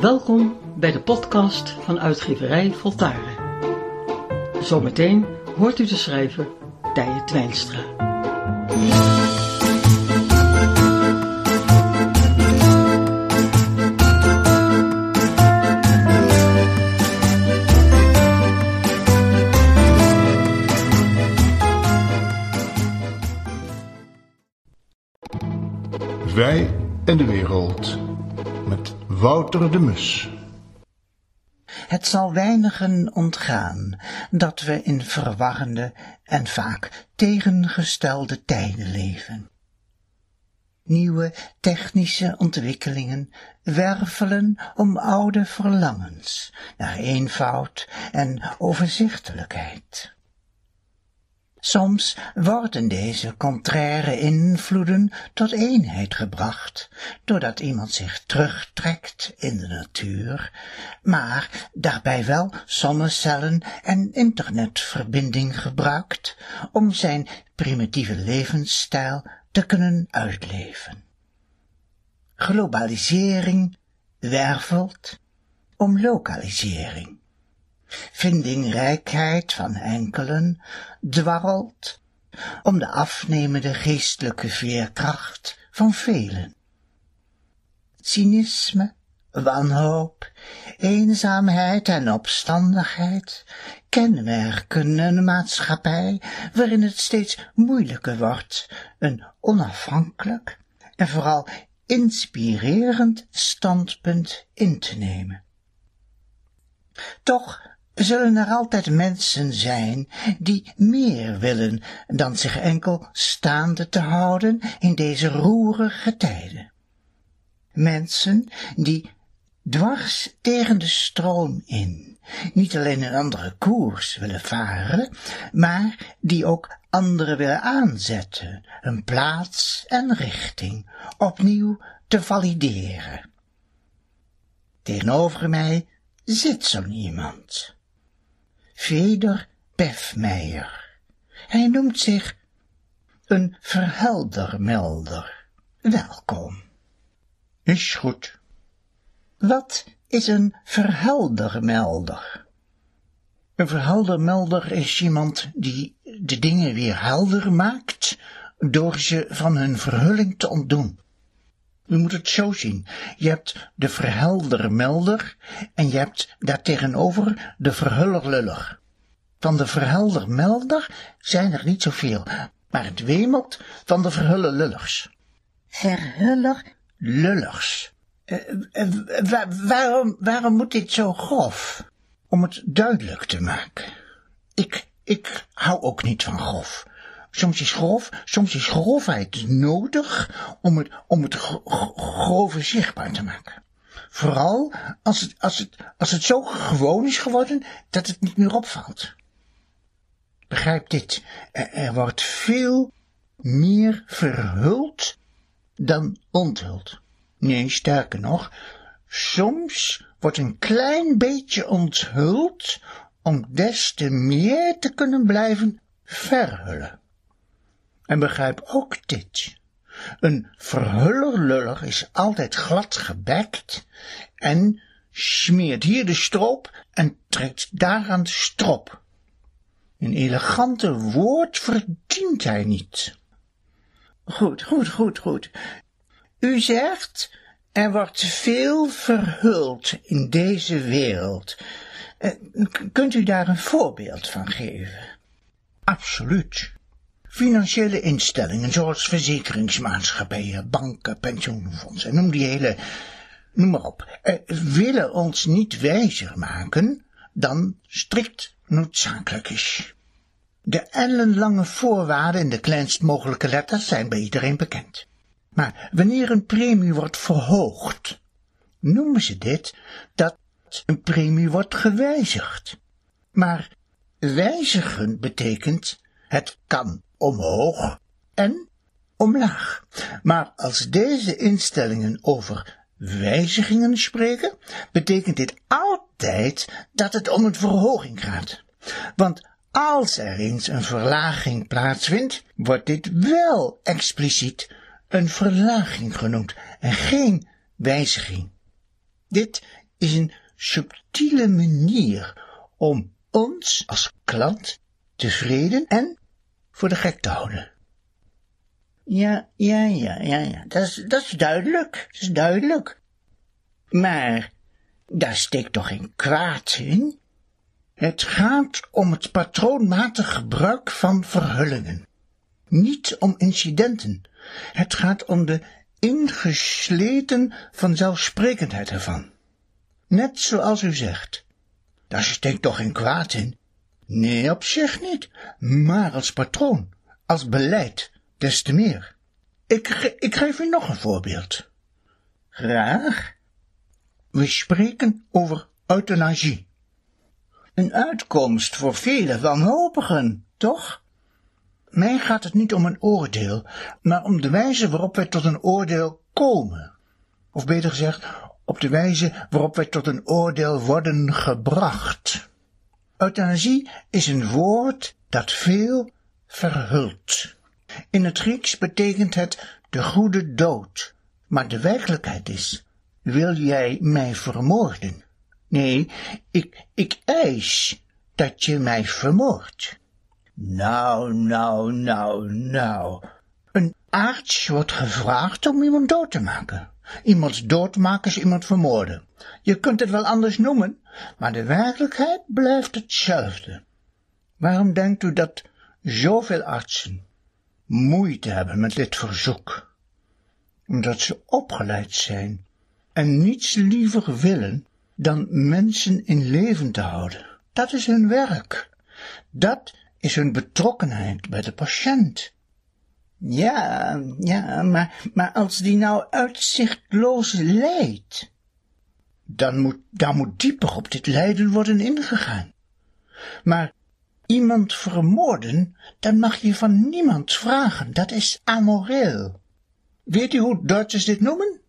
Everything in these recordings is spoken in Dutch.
Welkom bij de podcast van uitgeverij Voltaren. Zometeen hoort u de schrijver Tije Twijnstra. Wij en de wereld Wouter de Mus. Het zal weinigen ontgaan dat we in verwarrende en vaak tegengestelde tijden leven. Nieuwe technische ontwikkelingen wervelen om oude verlangens naar eenvoud en overzichtelijkheid. Soms worden deze contraire invloeden tot eenheid gebracht, doordat iemand zich terugtrekt in de natuur, maar daarbij wel zonnecellen en internetverbinding gebruikt om zijn primitieve levensstijl te kunnen uitleven. Globalisering wervelt om lokalisering vindingrijkheid van enkelen dwarrelt om de afnemende geestelijke veerkracht van velen. Cynisme, wanhoop, eenzaamheid en opstandigheid kenmerken een maatschappij waarin het steeds moeilijker wordt een onafhankelijk en vooral inspirerend standpunt in te nemen. Toch zullen er altijd mensen zijn die meer willen dan zich enkel staande te houden in deze roerige tijden. Mensen die dwars tegen de stroom in niet alleen een andere koers willen varen, maar die ook anderen willen aanzetten, hun plaats en richting opnieuw te valideren. Tegenover mij zit zo'n iemand. Veder Pefmeijer. Hij noemt zich een verheldermelder. Welkom. Is goed. Wat is een verheldermelder? Een verheldermelder is iemand die de dingen weer helder maakt door ze van hun verhulling te ontdoen. U moet het zo zien. Je hebt de verheldermelder en je hebt daartegenover de verhullerluller. Van de verheldermelder zijn er niet zoveel, maar het wemelt van de verhullerlullers. Verhuller? Lullers. Uh, waarom, waarom moet dit zo grof? Om het duidelijk te maken. Ik, ik hou ook niet van grof. Soms is grof, soms is grofheid nodig om het, om het grove zichtbaar te maken. Vooral als het, als, het, als het zo gewoon is geworden dat het niet meer opvalt. Begrijp dit, er, er wordt veel meer verhuld dan onthuld. Nee, sterker nog, soms wordt een klein beetje onthuld om des te meer te kunnen blijven verhullen. En begrijp ook dit. Een verhullerluller is altijd glad gebekt en smeert hier de stroop en trekt daar aan de strop. Een elegante woord verdient hij niet. Goed, goed, goed, goed. U zegt, er wordt veel verhuld in deze wereld. Eh, kunt u daar een voorbeeld van geven? Absoluut. Financiële instellingen zoals verzekeringsmaatschappijen, banken, pensioenfondsen, noem die hele, noem maar op, eh, willen ons niet wijzer maken dan strikt noodzakelijk is. De ellenlange voorwaarden in de kleinst mogelijke letters zijn bij iedereen bekend. Maar wanneer een premie wordt verhoogd, noemen ze dit dat een premie wordt gewijzigd. Maar wijzigen betekent het kan omhoog en omlaag. Maar als deze instellingen over wijzigingen spreken, betekent dit altijd dat het om een verhoging gaat. Want als er eens een verlaging plaatsvindt, wordt dit wel expliciet een verlaging genoemd en geen wijziging. Dit is een subtiele manier om ons als klant tevreden en voor de gek te houden. Ja, ja, ja, ja, ja. Dat is, dat is duidelijk. Dat is duidelijk. Maar daar steekt toch geen kwaad in? Het gaat om het patroonmatig gebruik van verhullingen. Niet om incidenten. Het gaat om de ingesleten vanzelfsprekendheid ervan. Net zoals u zegt. Daar steekt toch geen kwaad in? Nee, op zich niet. Maar als patroon, als beleid, des te meer. Ik, ik geef u nog een voorbeeld. Graag. We spreken over euthanasie. Een uitkomst voor vele wanhopigen, toch? Mij gaat het niet om een oordeel, maar om de wijze waarop wij tot een oordeel komen. Of beter gezegd, op de wijze waarop wij tot een oordeel worden gebracht. Euthanasie is een woord dat veel verhult. In het Grieks betekent het de goede dood, maar de werkelijkheid is, wil jij mij vermoorden? Nee, ik, ik eis dat je mij vermoordt. Nou, nou, nou, nou. Een arts wordt gevraagd om iemand dood te maken. Iemand doodmaken is iemand vermoorden. Je kunt het wel anders noemen, maar de werkelijkheid blijft hetzelfde. Waarom denkt u dat zoveel artsen moeite hebben met dit verzoek? Omdat ze opgeleid zijn en niets liever willen dan mensen in leven te houden. Dat is hun werk. Dat is hun betrokkenheid bij de patiënt. Ja, ja, maar, maar als die nou uitzichtloos lijdt, dan moet, dan moet dieper op dit lijden worden ingegaan. Maar iemand vermoorden, dan mag je van niemand vragen. Dat is amoreel. Weet u hoe Duitsers dit noemen?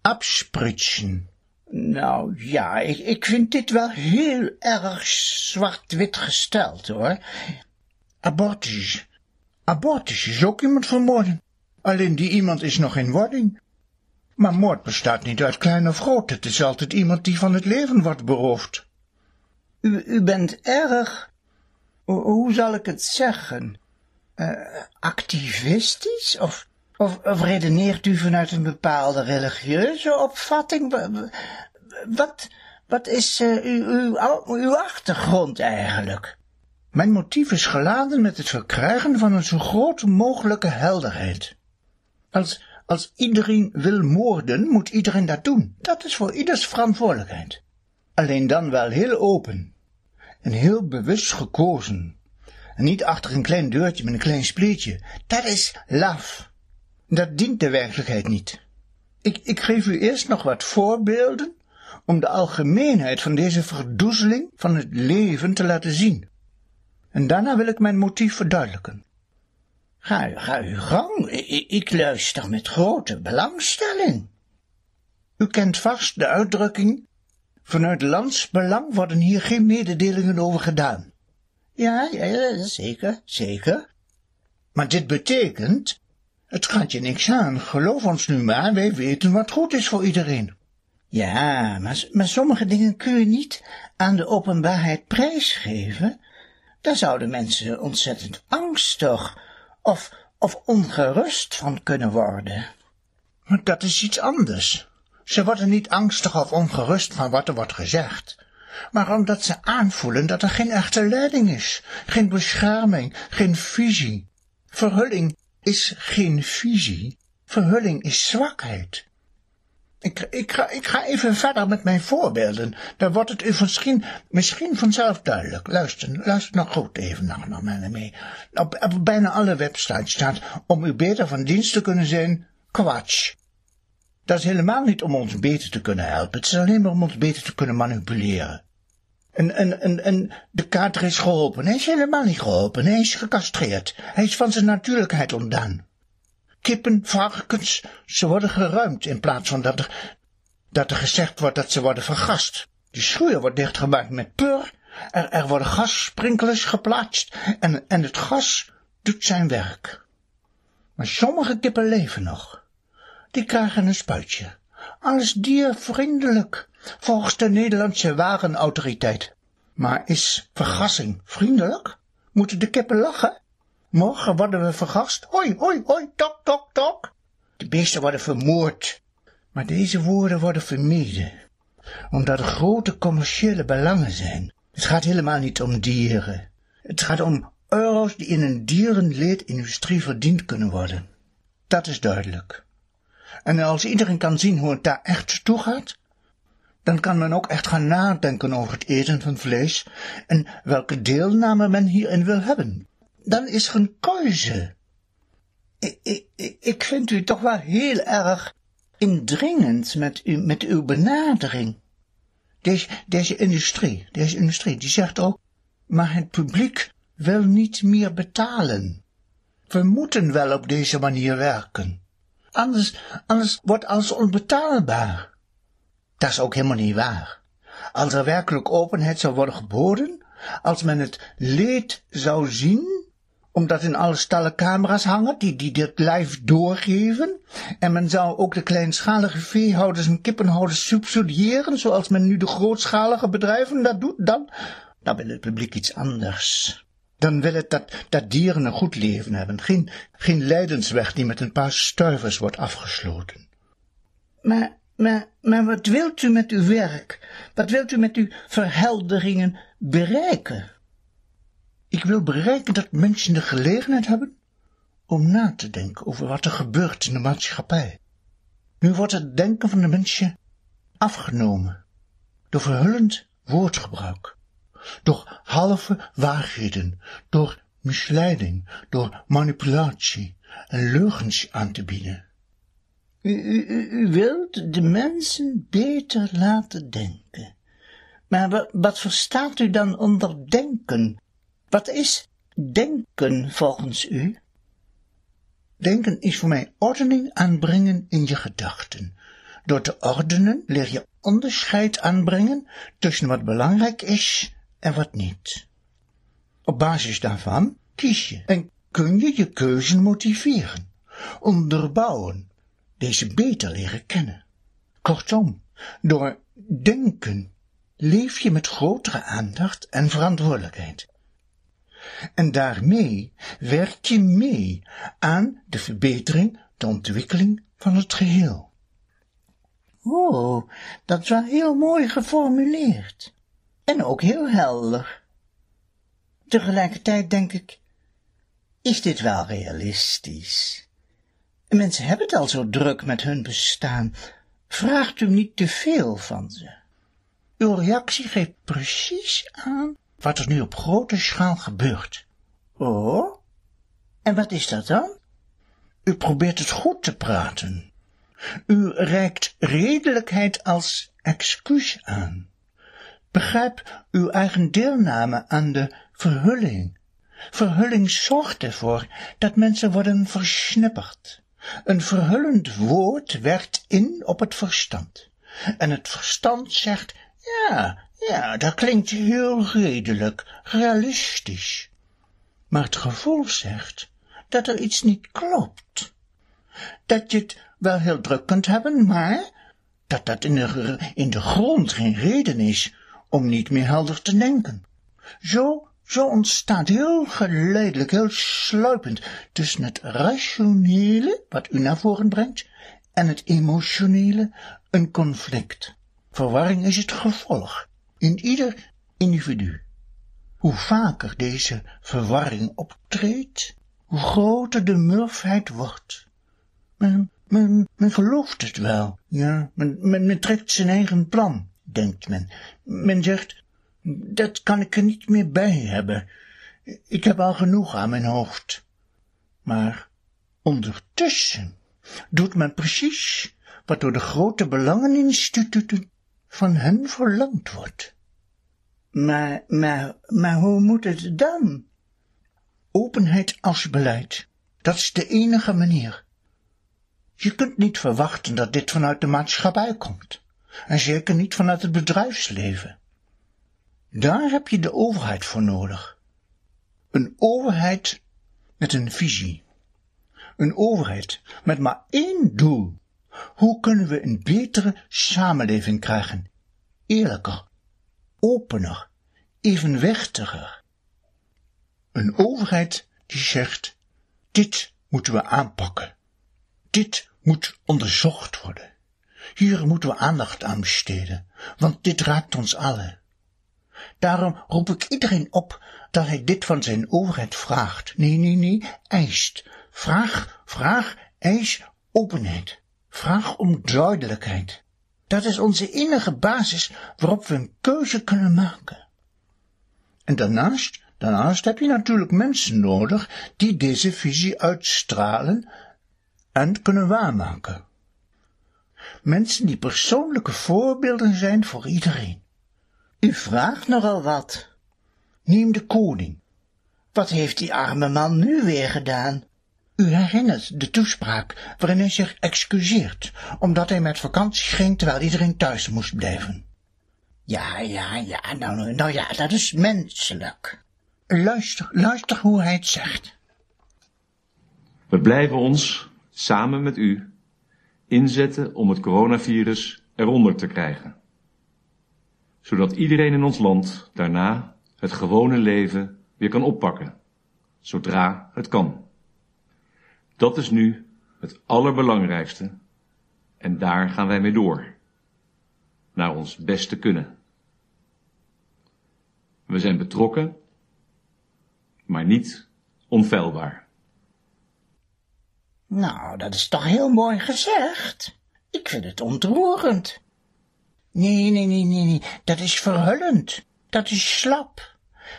Abspritsen. Nou ja, ik, ik vind dit wel heel erg zwart-wit gesteld, hoor. Abortus. Abortus is ook iemand vermoorden. Alleen die iemand is nog in wording. Maar moord bestaat niet uit klein of groot. Het is altijd iemand die van het leven wordt beroofd. U, bent erg, hoe zal ik het zeggen, uh, activistisch? Of, of, redeneert u vanuit een bepaalde religieuze opvatting? Wat, wat is uw, uw, uw achtergrond eigenlijk? Mijn motief is geladen met het verkrijgen van een zo groot mogelijke helderheid. Als, als iedereen wil moorden, moet iedereen dat doen. Dat is voor ieders verantwoordelijkheid. Alleen dan wel heel open en heel bewust gekozen. En niet achter een klein deurtje met een klein spleetje. Dat is laf. Dat dient de werkelijkheid niet. Ik, ik geef u eerst nog wat voorbeelden om de algemeenheid van deze verdoezeling van het leven te laten zien. En daarna wil ik mijn motief verduidelijken. Ga, ga uw gang, ik, ik luister met grote belangstelling. U kent vast de uitdrukking, vanuit landsbelang worden hier geen mededelingen over gedaan. Ja, ja, zeker, zeker. Maar dit betekent, het gaat je niks aan, geloof ons nu maar, wij weten wat goed is voor iedereen. Ja, maar, maar sommige dingen kun je niet aan de openbaarheid prijsgeven, daar zouden mensen ontzettend angstig of, of ongerust van kunnen worden. Maar dat is iets anders. Ze worden niet angstig of ongerust van wat er wordt gezegd, maar omdat ze aanvoelen dat er geen echte leiding is, geen bescherming, geen visie. Verhulling is geen visie, verhulling is zwakheid. Ik, ik, ga, ik ga even verder met mijn voorbeelden. Dan wordt het u misschien, misschien vanzelf duidelijk. Luister, luister nog goed even naar, mij mee. Op, op bijna alle websites staat, om u beter van dienst te kunnen zijn, kwatsch. Dat is helemaal niet om ons beter te kunnen helpen. Het is alleen maar om ons beter te kunnen manipuleren. En, en, en, en de kater is geholpen. Hij is helemaal niet geholpen. Hij is gecastreerd. Hij is van zijn natuurlijkheid ontdaan kippen, varkens, ze worden geruimd in plaats van dat er, dat er gezegd wordt dat ze worden vergast. De schuur wordt dichtgemaakt met pur, er, er worden gassprinkelers geplaatst en, en het gas doet zijn werk. Maar sommige kippen leven nog. Die krijgen een spuitje. alles diervriendelijk, volgens de Nederlandse wagenautoriteit. Maar is vergassing vriendelijk? Moeten de kippen lachen? Morgen worden we vergast. Hoi, hoi, hoi, tok, tok, tok. De beesten worden vermoord. Maar deze woorden worden vermeden, omdat er grote commerciële belangen zijn. Het gaat helemaal niet om dieren. Het gaat om euro's die in een dierenleedindustrie verdiend kunnen worden. Dat is duidelijk. En als iedereen kan zien hoe het daar echt toe gaat, dan kan men ook echt gaan nadenken over het eten van vlees en welke deelname men hierin wil hebben. Dan is er een keuze. Ik, ik, ik vind u toch wel heel erg indringend met, u, met uw benadering. Deze, deze industrie, deze industrie, die zegt ook, maar het publiek wil niet meer betalen. We moeten wel op deze manier werken. Anders, anders wordt alles onbetaalbaar. Dat is ook helemaal niet waar. Als er werkelijk openheid zou worden geboden, als men het leed zou zien, omdat in alle stallen camera's hangen die, die dit live doorgeven, en men zou ook de kleinschalige veehouders en kippenhouders subsidiëren, zoals men nu de grootschalige bedrijven dat doet, dan, dan wil het publiek iets anders. Dan wil het dat, dat dieren een goed leven hebben, geen, geen lijdensweg die met een paar stuivers wordt afgesloten. Maar, maar, maar wat wilt u met uw werk? Wat wilt u met uw verhelderingen bereiken? Ik wil bereiken dat mensen de gelegenheid hebben om na te denken over wat er gebeurt in de maatschappij. Nu wordt het denken van de mensen afgenomen door verhullend woordgebruik door halve waarheden, door misleiding, door manipulatie en leugens aan te bieden. U, u, u wilt de mensen beter laten denken. Maar wat, verstaat u dan onder denken? Wat is denken volgens u? Denken is voor mij ordening aanbrengen in je gedachten. Door te ordenen leer je onderscheid aanbrengen tussen wat belangrijk is en wat niet. Op basis daarvan kies je en kun je je keuze motiveren, onderbouwen, deze beter leren kennen. Kortom, door denken leef je met grotere aandacht en verantwoordelijkheid. En daarmee werk je mee aan de verbetering, de ontwikkeling van het geheel. Oh, dat is wel heel mooi geformuleerd en ook heel helder. Tegelijkertijd denk ik, is dit wel realistisch? Mensen hebben het al zo druk met hun bestaan. Vraagt u niet te veel van ze. Uw reactie geeft precies aan wat er nu op grote schaal gebeurt. Oh? En wat is dat dan? U probeert het goed te praten. U reikt redelijkheid als excuus aan. Begrijp uw eigen deelname aan de verhulling. Verhulling zorgt ervoor dat mensen worden versnipperd. Een verhullend woord werkt in op het verstand. En het verstand zegt, ja, ja, dat klinkt heel redelijk, realistisch. Maar het gevoel zegt dat er iets niet klopt. Dat je het wel heel druk kunt hebben, maar dat dat in de, in de grond geen reden is om niet meer helder te denken. Zo, zo ontstaat heel geleidelijk, heel sluipend tussen het rationele, wat u naar voren brengt, en het emotionele een conflict. Verwarring is het gevolg in ieder individu. Hoe vaker deze verwarring optreedt, hoe groter de murfheid wordt. Men, men, men gelooft het wel, ja, men, men, men trekt zijn eigen plan denkt men. Men zegt, dat kan ik er niet meer bij hebben. Ik heb al genoeg aan mijn hoofd. Maar ondertussen doet men precies wat door de grote belangeninstituten van hen verlangd wordt. Maar, maar, maar hoe moet het dan? Openheid als beleid. Dat is de enige manier. Je kunt niet verwachten dat dit vanuit de maatschappij komt en zeker niet vanuit het bedrijfsleven. Daar heb je de overheid voor nodig. Een overheid met een visie. Een overheid met maar één doel, Hoe kunnen we een betere samenleving krijgen? Eerlijker, opener, evenwichtiger. Een overheid die zegt, dit moeten we aanpakken. Dit moet onderzocht worden. Hier moeten we aandacht aan besteden, want dit raakt ons allen. Daarom roep ik iedereen op dat hij dit van zijn overheid vraagt. Nee, nee, nee, eist. Vraag, vraag, eis openheid. Vraag om duidelijkheid. Dat is onze enige basis waarop we een keuze kunnen maken. En daarnaast, daarnaast heb je natuurlijk mensen nodig die deze visie uitstralen en kunnen waarmaken. Mensen die persoonlijke voorbeelden zijn voor iedereen. U vraagt nogal wat. Neem de koning. Wat heeft die arme man nu weer gedaan? U herinnert de toespraak waarin hij zich excuseert, omdat hij met vakantie ging terwijl iedereen thuis moest blijven. Ja, ja, ja, nou, nou ja, dat is menselijk. Luister, luister hoe hij het zegt. We blijven ons, samen met u, inzetten om het coronavirus eronder te krijgen. Zodat iedereen in ons land daarna het gewone leven weer kan oppakken, zodra het kan. Dat is nu het allerbelangrijkste en daar gaan wij mee door. Naar ons beste kunnen. We zijn betrokken, maar niet onfeilbaar. Nou, dat is toch heel mooi gezegd. Ik vind het ontroerend. Nee, nee, nee, nee, nee, dat is verhullend. Dat is slap.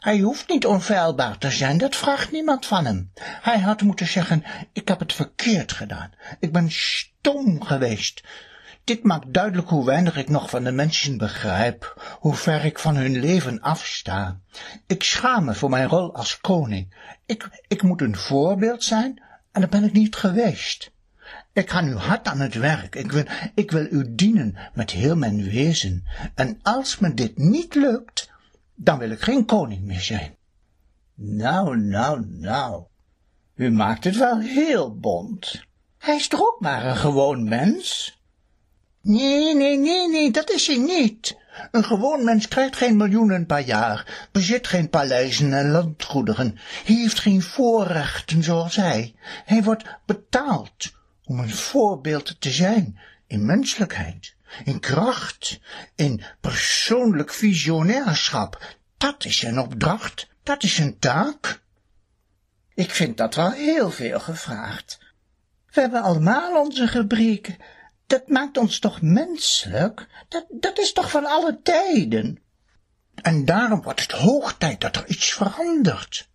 Hij hoeft niet onfeilbaar te zijn, dat vraagt niemand van hem. Hij had moeten zeggen, ik heb het verkeerd gedaan. Ik ben stom geweest. Dit maakt duidelijk hoe weinig ik nog van de mensen begrijp, hoe ver ik van hun leven afsta. Ik schaam me voor mijn rol als koning. Ik, ik moet een voorbeeld zijn, en dat ben ik niet geweest. Ik ga nu hard aan het werk. Ik wil, ik wil u dienen met heel mijn wezen. En als me dit niet lukt, dan wil ik geen koning meer zijn. Nou, nou, nou. U maakt het wel heel bond. Hij is toch ook maar een gewoon mens? Nee, nee, nee, nee, dat is hij niet. Een gewoon mens krijgt geen miljoenen per jaar, bezit geen paleizen en landgoederen, heeft geen voorrechten zoals hij. Hij wordt betaald om een voorbeeld te zijn in menselijkheid in kracht, in persoonlijk visionairschap. Dat is een opdracht, dat is een taak. Ik vind dat wel heel veel gevraagd. We hebben allemaal onze gebreken. Dat maakt ons toch menselijk? Dat, dat is toch van alle tijden? En daarom wordt het hoog tijd dat er iets verandert.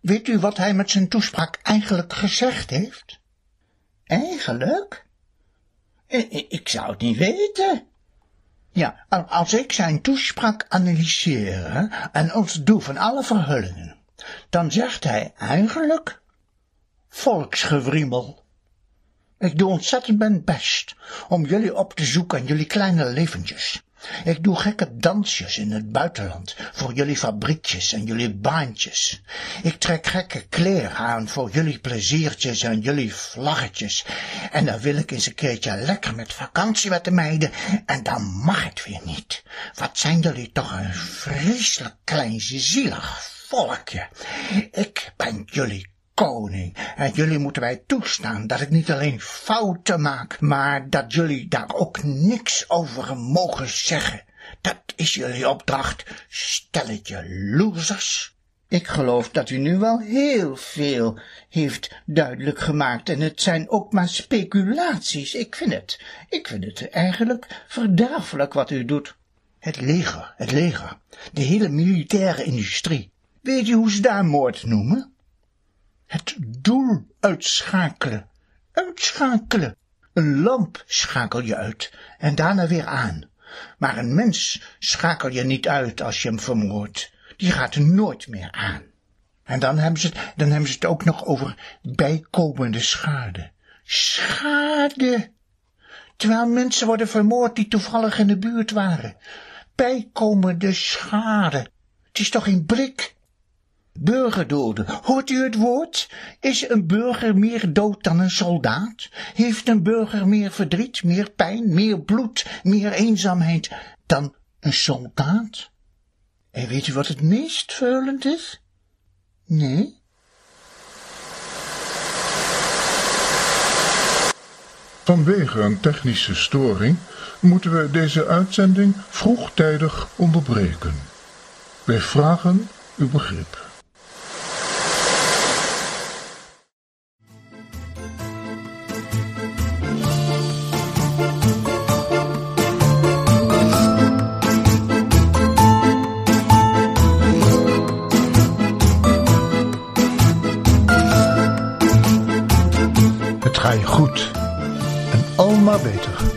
Weet u wat hij met zijn toespraak eigenlijk gezegd heeft? Eigenlijk? Ik zou het niet weten. Ja, als ik zijn toespraak analyseer en ons doe van alle verhullingen, dan zegt hij eigenlijk volksgewriemel. Ik doe ontzettend mijn best om jullie op te zoeken en jullie kleine leventjes. Ik doe gekke dansjes in het buitenland voor jullie fabriekjes en jullie baantjes. Ik trek gekke kleren aan voor jullie pleziertjes en jullie vlaggetjes. En dan wil ik eens een keertje lekker met vakantie met de meiden en dan mag het weer niet. Wat zijn jullie toch een vreselijk klein zielig volkje. Ik ben jullie koning, en jullie moeten mij toestaan dat ik niet alleen fouten maak, maar dat jullie daar ook niks over mogen zeggen. Dat is jullie opdracht, stelletje losers. Ik geloof dat u nu wel heel veel heeft duidelijk gemaakt en het zijn ook maar speculaties. Ik vind het, ik vind het eigenlijk verderfelijk wat u doet. Het leger, het leger, de hele militaire industrie. Weet je hoe ze daar moord noemen? Het doel uitschakelen. Uitschakelen. Een lamp schakel je uit en daarna weer aan. Maar een mens schakel je niet uit als je hem vermoordt. Die gaat nooit meer aan. En dan hebben ze het, dan hebben ze het ook nog over bijkomende schade. Schade! Terwijl mensen worden vermoord die toevallig in de buurt waren. Bijkomende schade. Het is toch een blik? Burgerdoden. Hoort u het woord? Is een burger meer dood dan een soldaat? Heeft een burger meer verdriet, meer pijn, meer bloed, meer eenzaamheid dan een soldaat? En weet u wat het meest verhullend is? Nee? Vanwege een technische storing moeten we deze uitzending vroegtijdig onderbreken. Wij vragen uw begrip. Goed en al maar beter.